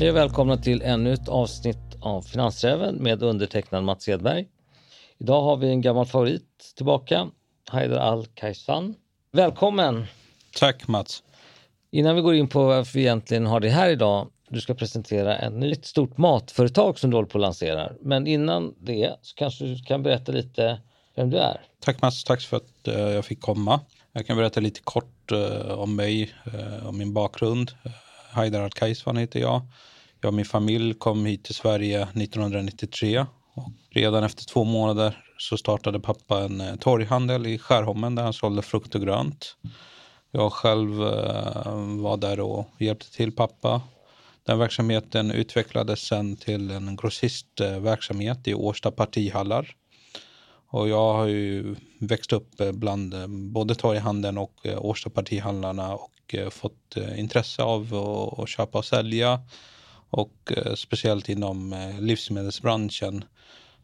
Hej och välkomna till ännu ett avsnitt av Finansräven med undertecknad Mats Edberg. Idag har vi en gammal favorit tillbaka, Haider Al-Kaisan. Välkommen! Tack Mats! Innan vi går in på varför vi egentligen har det här idag, du ska presentera ett nytt stort matföretag som du håller på att lansera. Men innan det så kanske du kan berätta lite vem du är. Tack Mats, tack för att uh, jag fick komma. Jag kan berätta lite kort uh, om mig, uh, om min bakgrund. Haidar Al-Kaisvan heter jag. Jag och min familj kom hit till Sverige 1993 och redan efter två månader så startade pappa en eh, torghandel i Skärholmen där han sålde frukt och grönt. Jag själv eh, var där och hjälpte till pappa. Den verksamheten utvecklades sen till en grossistverksamhet i Årsta partihallar. Och jag har ju växt upp eh, bland både torghandeln och Årsta partihandlarna och Eh, fått eh, intresse av att köpa och sälja och eh, speciellt inom livsmedelsbranschen.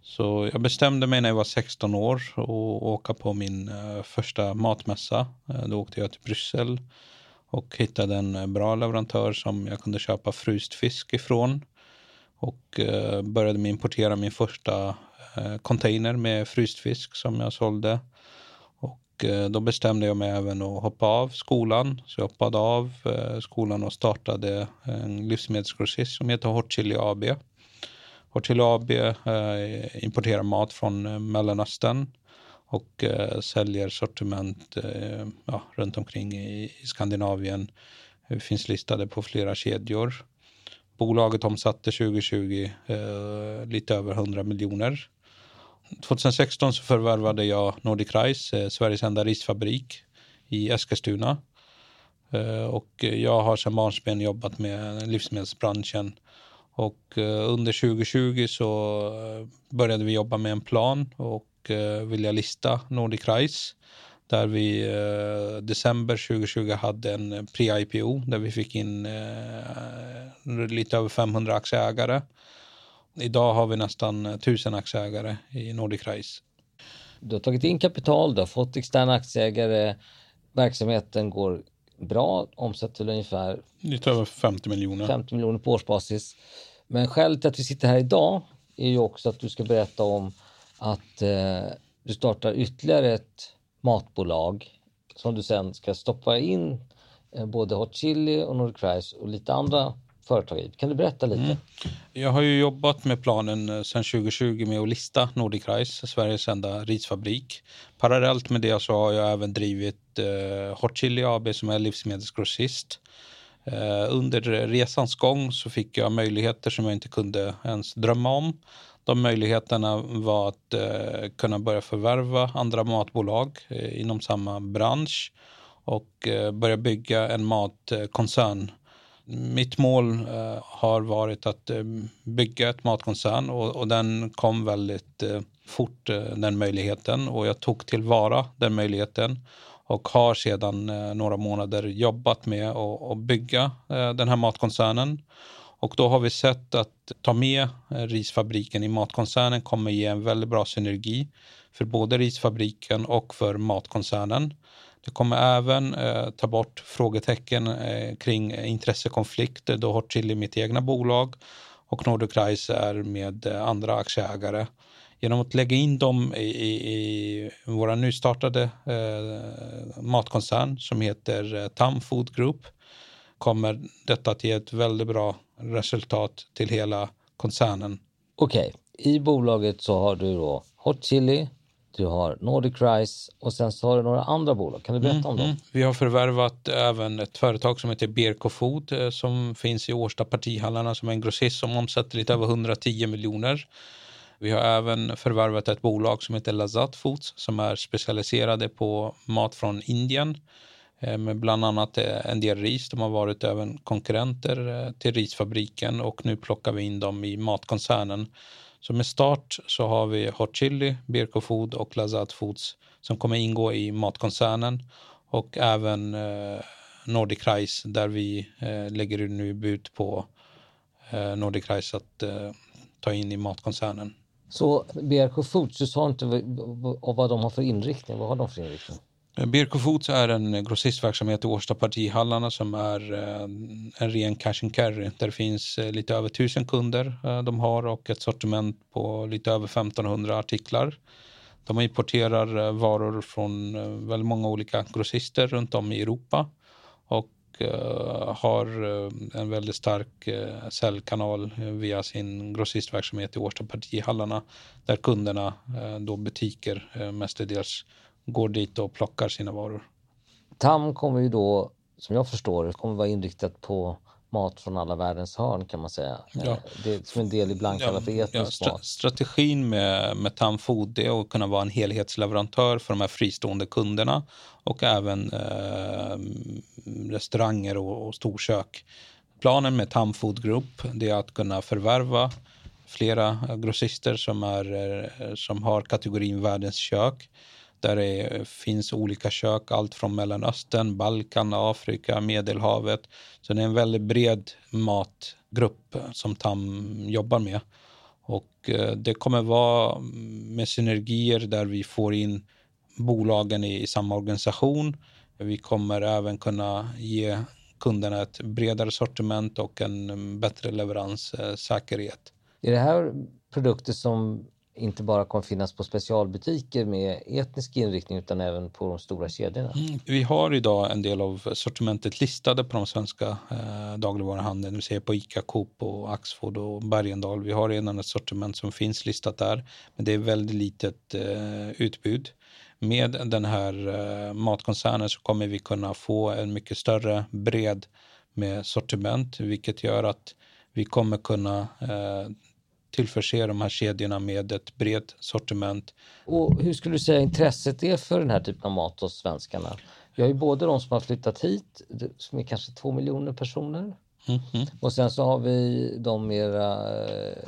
Så jag bestämde mig när jag var 16 år att åka på min första matmässa. Då åkte jag till Bryssel och hittade en bra leverantör som jag kunde köpa fryst fisk ifrån. Och började importera min första container med fryst fisk som jag sålde. Eh, då bestämde jag mig även att hoppa av skolan. Så jag hoppade av eh, skolan och startade en livsmedelsgrossist som heter Hot Chili AB. Hot Chili AB eh, importerar mat från Mellanöstern och säljer sortiment ja, runt omkring i Skandinavien. Det finns listade på flera kedjor. Bolaget omsatte 2020 lite över 100 miljoner 2016 så förvärvade jag Nordic Rice, eh, Sveriges enda risfabrik i Eskilstuna. Eh, och jag har sedan barnsben jobbat med livsmedelsbranschen. Och eh, under 2020 så började vi jobba med en plan och vilja lista Nordic Rice. Där vi december 2020 hade en pre-IPO där vi fick in lite över 500 aktieägare. Idag har vi nästan tusen aktieägare i Nordic Rice. Du har tagit in kapital, du har fått externa aktieägare, verksamheten går bra, omsätter ungefär lite över 50 miljoner. 50 miljoner på årsbasis. Men skälet till att vi sitter här idag är ju också att du ska berätta om att eh, du startar ytterligare ett matbolag som du sen ska stoppa in eh, både Hot Chili och Nordic Rice och lite andra företag i. Kan du berätta lite? Mm. Jag har ju jobbat med planen eh, sedan 2020 med att lista Nordic Rice, Sveriges enda risfabrik. Parallellt med det så har jag även drivit eh, Hot Chili AB som är livsmedelsgrossist. Eh, under resans gång så fick jag möjligheter som jag inte kunde ens drömma om. De möjligheterna var att eh, kunna börja förvärva andra matbolag eh, inom samma bransch och eh, börja bygga en matkoncern mitt mål eh, har varit att eh, bygga ett matkoncern och, och den kom väldigt eh, fort, eh, den möjligheten. Och jag tog tillvara den möjligheten och har sedan eh, några månader jobbat med att bygga eh, den här matkoncernen. Och då har vi sett att ta med eh, risfabriken i matkoncernen kommer ge en väldigt bra synergi för både risfabriken och för matkoncernen. Det kommer även eh, ta bort frågetecken eh, kring intressekonflikter då Hot Chili är mitt egna bolag och Nordic är med eh, andra aktieägare. Genom att lägga in dem i, i, i våra nystartade eh, matkoncern som heter eh, Tam Food Group kommer detta att ge ett väldigt bra resultat till hela koncernen. Okej, okay. i bolaget så har du då Hot Chili, du har Nordic Rice och sen så har du några andra bolag. Kan du berätta mm, om dem? Mm. Vi har förvärvat även ett företag som heter Berko Food eh, som finns i Årsta partihallarna som är en grossist som omsätter lite över 110 miljoner. Vi har även förvärvat ett bolag som heter Lazat Foods som är specialiserade på mat från Indien eh, med bland annat eh, en del ris. De har varit även konkurrenter till risfabriken och nu plockar vi in dem i matkoncernen så med start så har vi Hot Chili, Birko Food och Lazat Foods som kommer ingå i matkoncernen och även eh, Nordic Rice där vi eh, lägger nu bud på eh, Nordic Rice att eh, ta in i matkoncernen. Så BRK Foods, du sa inte vad de har för inriktning. Vad har de för inriktning? Eh, Birko Foods är en eh, grossistverksamhet i Årsta partihallarna som är eh, en ren cash and carry. Där det finns lite över tusen kunder de har och ett sortiment på lite över 1500 artiklar. De importerar varor från väldigt många olika grossister runt om i Europa och har en väldigt stark säljkanal via sin grossistverksamhet i Årsta partihallarna där kunderna, då butiker mestadels, går dit och plockar sina varor. TAM kommer ju då, som jag förstår kommer vara inriktat på mat från alla världens hörn kan man säga. Ja. Eh, det är som en del ibland kallat för etnisk ja, stra mat. Strategin med, med TAM Food är att kunna vara en helhetsleverantör för de här fristående kunderna och även eh, restauranger och, och storkök. Planen med TAM Food Group är att kunna förvärva flera grossister som, är, eh, som har kategorin världens kök där det finns olika kök, allt från Mellanöstern, Balkan, Afrika, Medelhavet. Så det är en väldigt bred matgrupp som TAM jobbar med. Och eh, det kommer vara mm, med synergier där vi får in bolagen i samma organisation. Vi kommer även kunna ge kunderna ett bredare sortiment och en mm, bättre leveranssäkerhet. Är det här produkter som inte bara kommer finnas på specialbutiker med etnisk inriktning utan även på de stora kedjorna. Mm. Vi har idag en del av sortimentet listade på de svenska eh, dagligvaruhandeln, vi ser på Ica, Coop och Axfood och Bergendal. Vi har redan ett sortiment som finns listat där, men det är väldigt litet eh, utbud. Med den här eh, matkoncernen så kommer vi kunna få en mycket större bred med sortiment, vilket gör att vi kommer kunna eh, tillförse de här kedjorna med ett brett sortiment. Och hur skulle du säga intresset är för den här typen av mat hos svenskarna? Vi har ju både de som har flyttat hit, som är kanske två miljoner personer. Mm -hmm. Och sen så har vi de mera eh,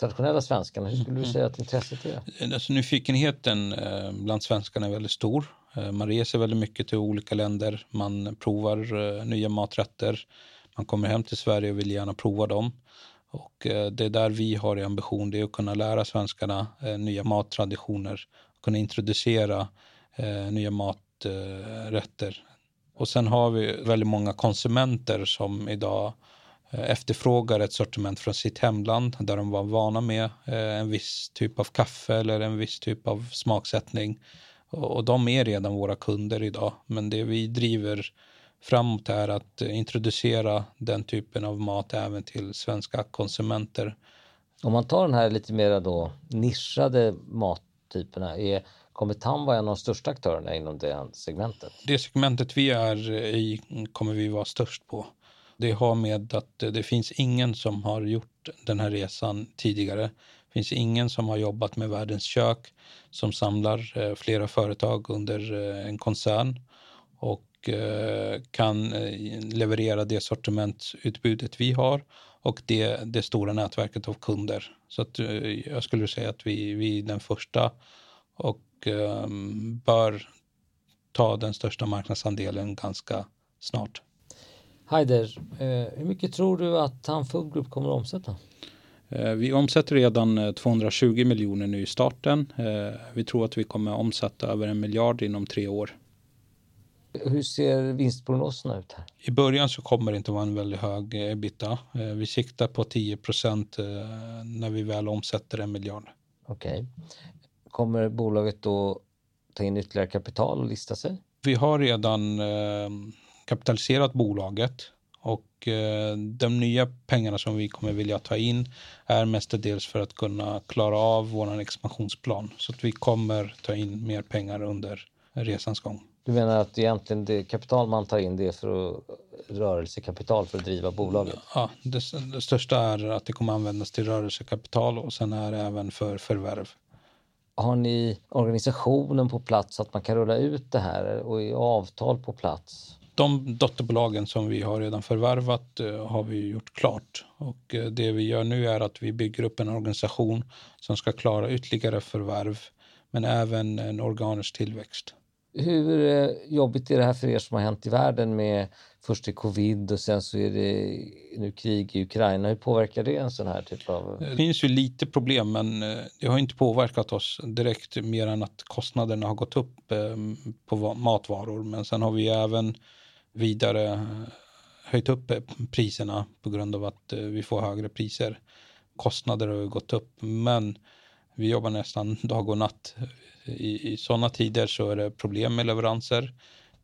traditionella svenskarna. Hur skulle du mm-hmm. säga att intresset är? Alltså, nyfikenheten eh, bland svenskarna är väldigt stor. Eh, man reser väldigt mycket till olika länder. Man provar nya maträtter. Man kommer hem till Sverige och vill gärna prova dem. Och eh, det är där vi har ambition, det är att kunna lära svenskarna eh, nya mattraditioner, kunna introducera eh, nya maträtter. Och sen har vi väldigt många konsumenter som idag efterfrågar ett sortiment från sitt hemland där de var vana med en viss typ av kaffe eller en viss typ av smaksättning. Och de är redan våra kunder idag. Men det vi driver framåt är att introducera den typen av mat även till svenska konsumenter. Om man tar den här lite mer då nischade mattyperna, är, kommer TAM vara en av de största aktörerna inom det segmentet? Det segmentet vi är i kommer vi vara störst på. Det har med att det finns ingen som har gjort den här resan tidigare. Det finns ingen som har jobbat med världens kök som samlar eh, flera företag under eh, en koncern. Och Eh, kan eh, leverera det sortimentsutbudet vi har och det, det stora nätverket av kunder. Så att, eh, jag skulle säga att vi, vi är den första och bör ta den största marknadsandelen ganska snart. Haider, hur mycket tror du att Food Group kommer att omsätta? Vi omsätter redan 220 miljoner nu i starten. Vi tror att vi kommer att omsätta över en miljard inom tre år. Hur ser vinstprognoserna ut? här? I början så kommer det inte vara en väldigt hög ebita. Eh, vi siktar på 10 procent eh, när vi väl omsätter en miljard. Okej. Okay. Kommer bolaget då ta in ytterligare kapital och lista sig? Vi har redan eh, kapitaliserat bolaget och de nya pengarna som vi kommer vilja ta in är mestadels för att kunna klara av vår expansionsplan. Så att vi kommer ta in mer pengar under resans gång. Du menar att egentligen det kapital man tar in det är för att, rörelsekapital för att driva bolaget? Ja, det, det, största är att det kommer användas till rörelsekapital och sen är det även för förvärv. Har ni organisationen på plats så att man kan rulla ut det här och är avtal på plats? De dotterbolagen som vi har redan förvärvat uh, har vi gjort klart och uh, det vi gör nu är att vi bygger upp en organisation som ska klara ytterligare förvärv men även en organisk tillväxt. Hur eh, jobbigt är det här för er som har hänt i världen med först är covid och sen så är det nu krig i Ukraina. Hur påverkar det en sån här typ av... Det finns ju lite problem men eh, det har inte påverkat oss direkt mer än att kostnaderna har gått upp ehm, på matvaror. Men sen har vi även vidare eh, höjt upp priserna på grund av att vi får högre priser. Kostnader har gått upp men vi jobbar nästan dag och natt i, i sådana tider så är det problem med leveranser.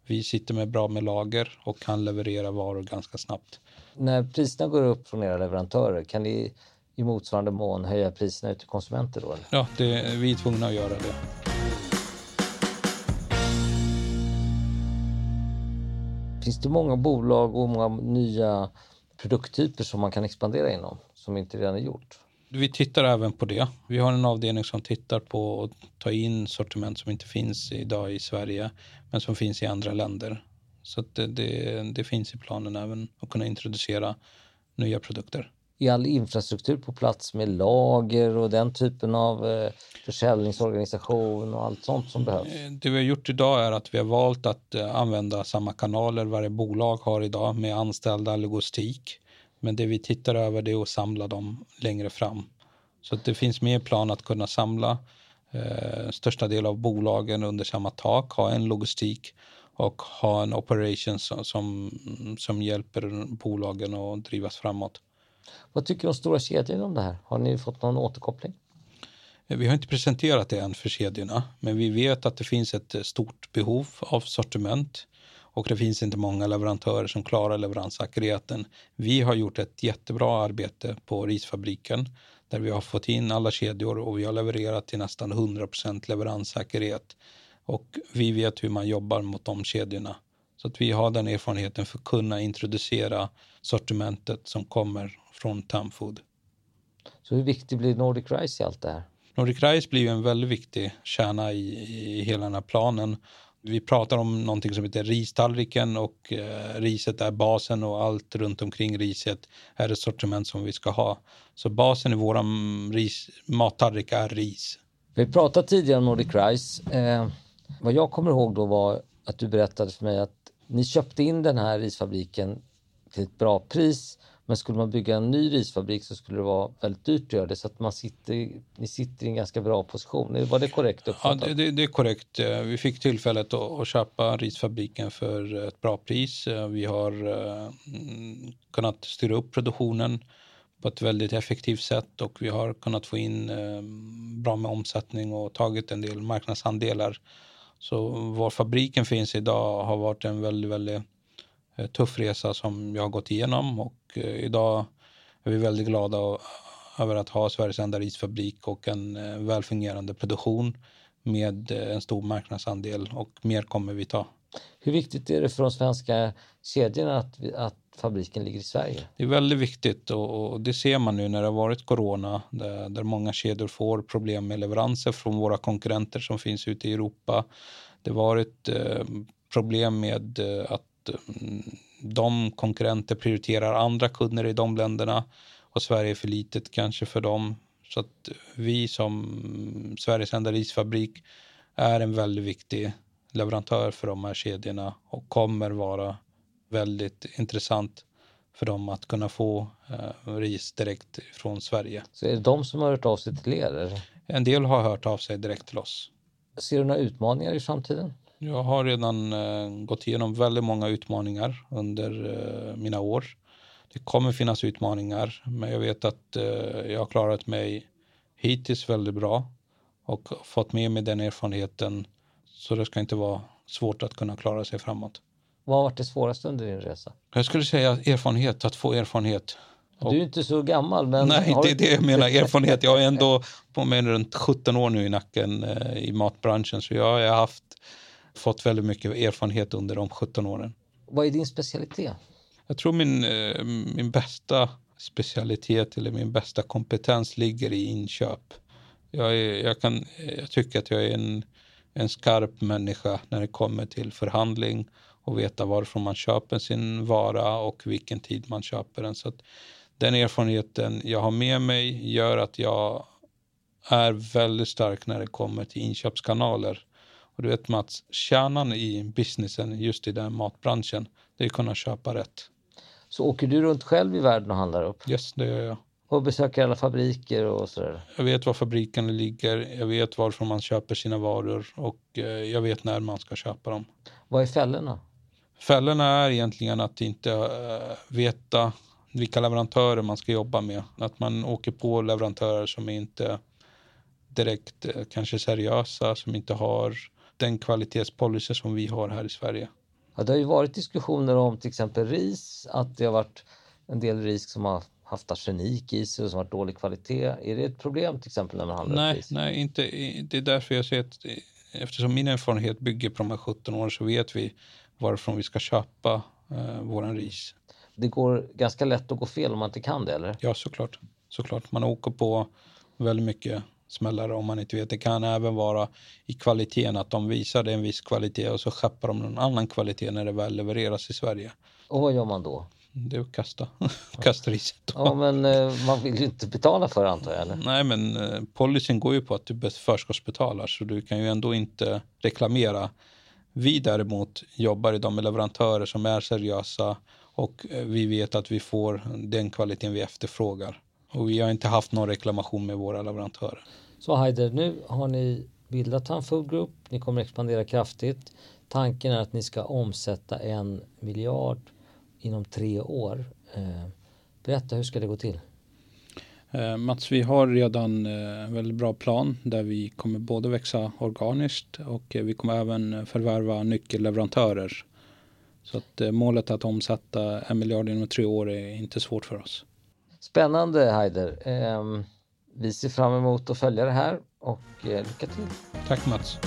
Vi sitter med bra med lager och kan leverera varor ganska snabbt. När priserna går upp från era leverantörer, kan ni i motsvarande mån höja priserna ut till konsumenter då? Eller? Ja, det, vi är tvungna att göra det. Finns det många bolag och många nya produkttyper som man kan expandera inom som inte redan är gjort? Vi tittar även på det. Vi har en avdelning som tittar på att ta in sortiment som inte finns idag i Sverige men som finns i andra länder. Så det, det, det, finns i planen även att kunna introducera nya produkter. Är all infrastruktur på plats med lager och den typen av eh, försäljningsorganisation och allt sånt som behövs? Eh, det vi har gjort idag är att vi har valt att eh, använda samma kanaler varje bolag har idag med anställda logistik men det vi tittar över det är att samla dem längre fram. Så att det finns mer plan att kunna samla eh, största del av bolagen under samma tak, ha en logistik och ha en operation som, som, som hjälper bolagen att drivas framåt. Vad tycker de stora kedjorna om det här? Har ni fått någon återkoppling? Eh, vi har inte presenterat det än för kedjorna, men vi vet att det finns ett stort behov av sortiment och det finns inte många leverantörer som klarar leveranssäkerheten. Vi har gjort ett jättebra arbete på risfabriken där vi har fått in alla kedjor och vi har levererat till nästan 100% leveranssäkerhet. Och vi vet hur man jobbar mot de kedjorna. Så att vi har den erfarenheten för att kunna introducera sortimentet som kommer från Tamfood. Så hur viktig blir Nordic Rice i allt det här? Nordic Rice blir en väldigt viktig kärna i, i hela den här planen vi pratar om någonting som heter ristallriken och eh, riset är basen och allt runt omkring riset är ett sortiment som vi ska ha. Så basen i vår mattallrik är ris. Vi pratade tidigare om Nordic Rice. Eh, vad jag kommer ihåg då var att du berättade för mig att ni köpte in den här risfabriken till ett bra pris men skulle man bygga en ny risfabrik så skulle det vara väldigt dyrt att göra det så att man sitter, ni sitter i en ganska bra position. Var det korrekt uppfattat? Ja, det, det, är korrekt. Eh, vi fick tillfället att, att köpa risfabriken för ett bra pris. Eh, vi har uh, kunnat styra upp produktionen på ett väldigt effektivt sätt och vi har kunnat få in bra med omsättning och tagit en del marknadsandelar. Så var fabriken finns idag har varit en väldigt, väldigt tuff resa som jag har gått igenom och Eh, idag är vi väldigt glada över att ha Sveriges enda risfabrik och en eh, välfungerande produktion med eh, en stor marknadsandel och mer kommer vi ta. Hur viktigt är det för de svenska kedjorna att, att fabriken ligger i Sverige? Det är väldigt viktigt och, och det ser man nu när det har varit corona där, där, många kedjor får problem med leveranser från våra konkurrenter som finns ute i Europa. Det har varit eh, problem med eh, att mm, de konkurrenter prioriterar andra kunder i de länderna och Sverige är för litet kanske för dem. Så att vi som Sveriges enda risfabrik är en väldigt viktig leverantör för de här kedjorna och kommer vara väldigt intressant för dem att kunna få eh, ris direkt från Sverige. Så är det de som har hört av sig till er? Eller? En del har hört av sig direkt till oss. Ser du några utmaningar i framtiden? Jag har redan eh, gått igenom väldigt många utmaningar under eh, mina år. Det kommer finnas utmaningar, men jag vet att eh, jag har klarat mig hittills väldigt bra och fått med mig den erfarenheten. Så det ska inte vara svårt att kunna klara sig framåt. Vad har varit det svåraste under din resa? Jag skulle säga erfarenhet, att få erfarenhet. Du är inte så gammal. Men Nej, det är det jag menar, erfarenhet. Jag har ändå på mig runt 17 år nu i nacken eh, i matbranschen, så jag har haft fått väldigt mycket erfarenhet under de 17 åren. Vad är din specialitet? Jag tror min, eh, min bästa specialitet eller min bästa kompetens ligger i inköp. Jag, är, jag, kan, jag tycker att jag är en, en skarp människa när det kommer till förhandling och veta varifrån man köper sin vara och vilken tid man köper den. Så den erfarenheten jag har med mig gör att jag är väldigt stark när det kommer till inköpskanaler. Och du vet Mats, kärnan i businessen just i den matbranschen, det är att kunna köpa rätt. Så åker du runt själv i världen och handlar upp? Yes, det gör jag. Och besöker alla fabriker och sådär? Jag vet var fabrikerna ligger, jag vet varifrån man köper sina varor och eh, jag vet när man ska köpa dem. Vad är fällorna? Fällorna är egentligen att inte uh, veta vilka leverantörer man ska jobba med. Att man åker på leverantörer som inte direkt uh, kanske seriösa, som inte har den kvalitetspolicy som vi har här i Sverige. Ja, det har ju varit diskussioner om till exempel ris, att det har varit en del ris som har haft arsenik i sig och som har dålig kvalitet. Är det ett problem till exempel när man handlar nej, ris? Nej, inte. Det är därför jag säger att eftersom min erfarenhet bygger på de här 17 åren så vet vi varifrån vi ska köpa eh, våran ris. Det går ganska lätt att gå fel om man inte kan det, eller? Ja, såklart. såklart. Man åker på väldigt mycket smällare om man inte vet. Det kan även vara i kvaliteten att de visar en viss kvalitet och så skeppar de någon annan kvalitet när det väl levereras i Sverige. Och vad gör man då? Det är att kasta, kasta riset. Ja, men eh, man vill ju inte betala för det antar jag? Eller? Nej, men eh, policyn går ju på att du förskottsbetalar så du kan ju ändå inte reklamera. Vi däremot jobbar idag med leverantörer som är seriösa och eh, vi vet att vi får den kvaliteten vi efterfrågar. Och vi har inte haft någon reklamation med våra leverantörer. Så Haider, nu har ni bildat en Food Group. Ni kommer expandera kraftigt. Tanken är att ni ska omsätta en miljard inom tre år. Eh, berätta, hur ska det gå till? Eh, Mats, vi har redan eh, en väldigt bra plan där vi kommer både växa organiskt och vi kommer även förvärva nyckelleverantörer. Så att målet att omsätta en miljard inom tre år är inte svårt för oss. Spännande Heider. Ehm, vi ser fram emot att följa det här och eh, lycka till. Tack Mats.